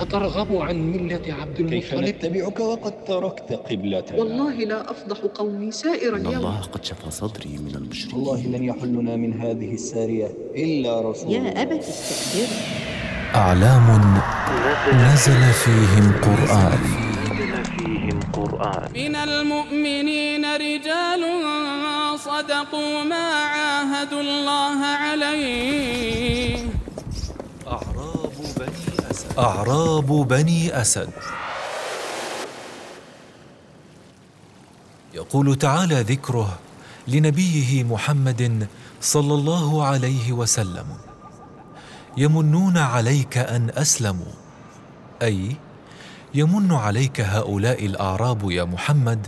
أترغب عن ملة عبد كيف المطلب؟ نتبعك وقد تركت قبلتنا؟ والله لا أفضح قومي سائر إن اليوم. الله قد شفى صدري من المشركين. والله لن يحلنا من هذه السارية إلا رسول يا أبت. استأجره أعلام نزل فيهم قرآن. من المؤمنين رجال صدقوا ما عاهدوا الله عليه. أعراب بني أسد. يقول تعالى ذكره لنبيه محمد صلى الله عليه وسلم. يمنون عليك أن أسلموا. أي يمن عليك هؤلاء الأعراب يا محمد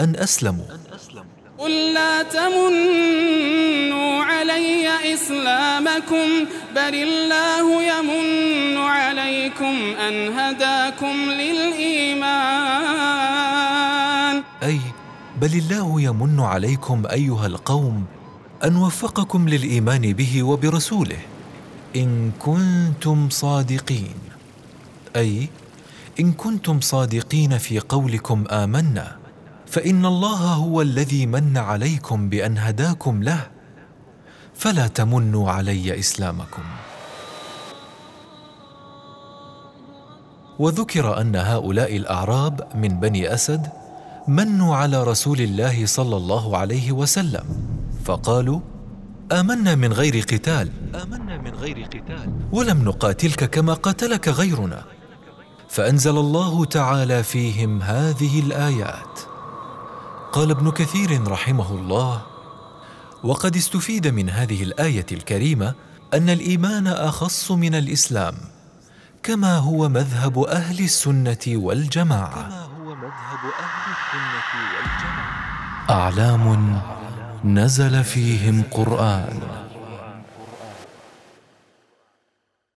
أن أسلموا. قل لا تمنوا علي إسلامكم بل الله يمن عليكم أن هداكم للإيمان. أي بل الله يمن عليكم أيها القوم أن وفقكم للإيمان به وبرسوله إن كنتم صادقين. أي إن كنتم صادقين في قولكم آمنا فإن الله هو الذي من عليكم بأن هداكم له فلا تمنوا علي إسلامكم. وذكر أن هؤلاء الأعراب من بني أسد منوا على رسول الله صلى الله عليه وسلم فقالوا آمنا من غير قتال. آمنا من غير قتال. ولم نقاتلك كما قاتلك غيرنا. فأنزل الله تعالى فيهم هذه الآيات. قال ابن كثير رحمه الله وقد استفيد من هذه الآية الكريمة أن الإيمان أخص من الإسلام كما هو مذهب أهل السنة والجماعة. كما هو مذهب أهل السنة والجماعة. أعلام نزل فيهم قرآن.